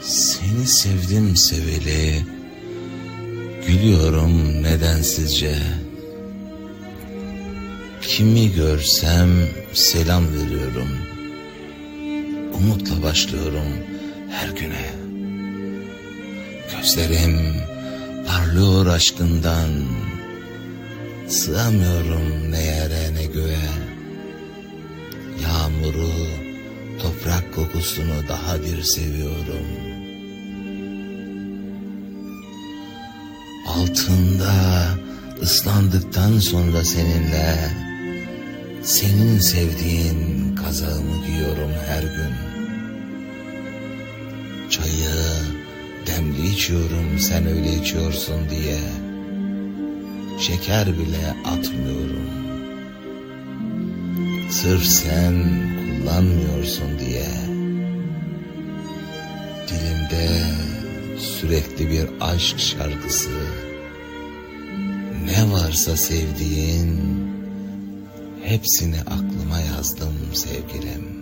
Seni sevdim seveli Gülüyorum nedensizce. Kimi görsem selam veriyorum Umutla başlıyorum her güne. Gözlerim parlıyor aşkından Sığamıyorum ne yere ne göğe. Yağmuru, toprak kokusunu daha bir seviyorum Altında ıslandıktan sonra seninle Senin sevdiğin kazağımı giyiyorum her gün. Çayı demli içiyorum sen öyle içiyorsun diye. Şeker bile atmıyorum. Sırf sen kullanmıyorsun diye. Dilimde sürekli bir aşk şarkısı varsa sevdiğin Hepsini aklıma yazdım sevgilim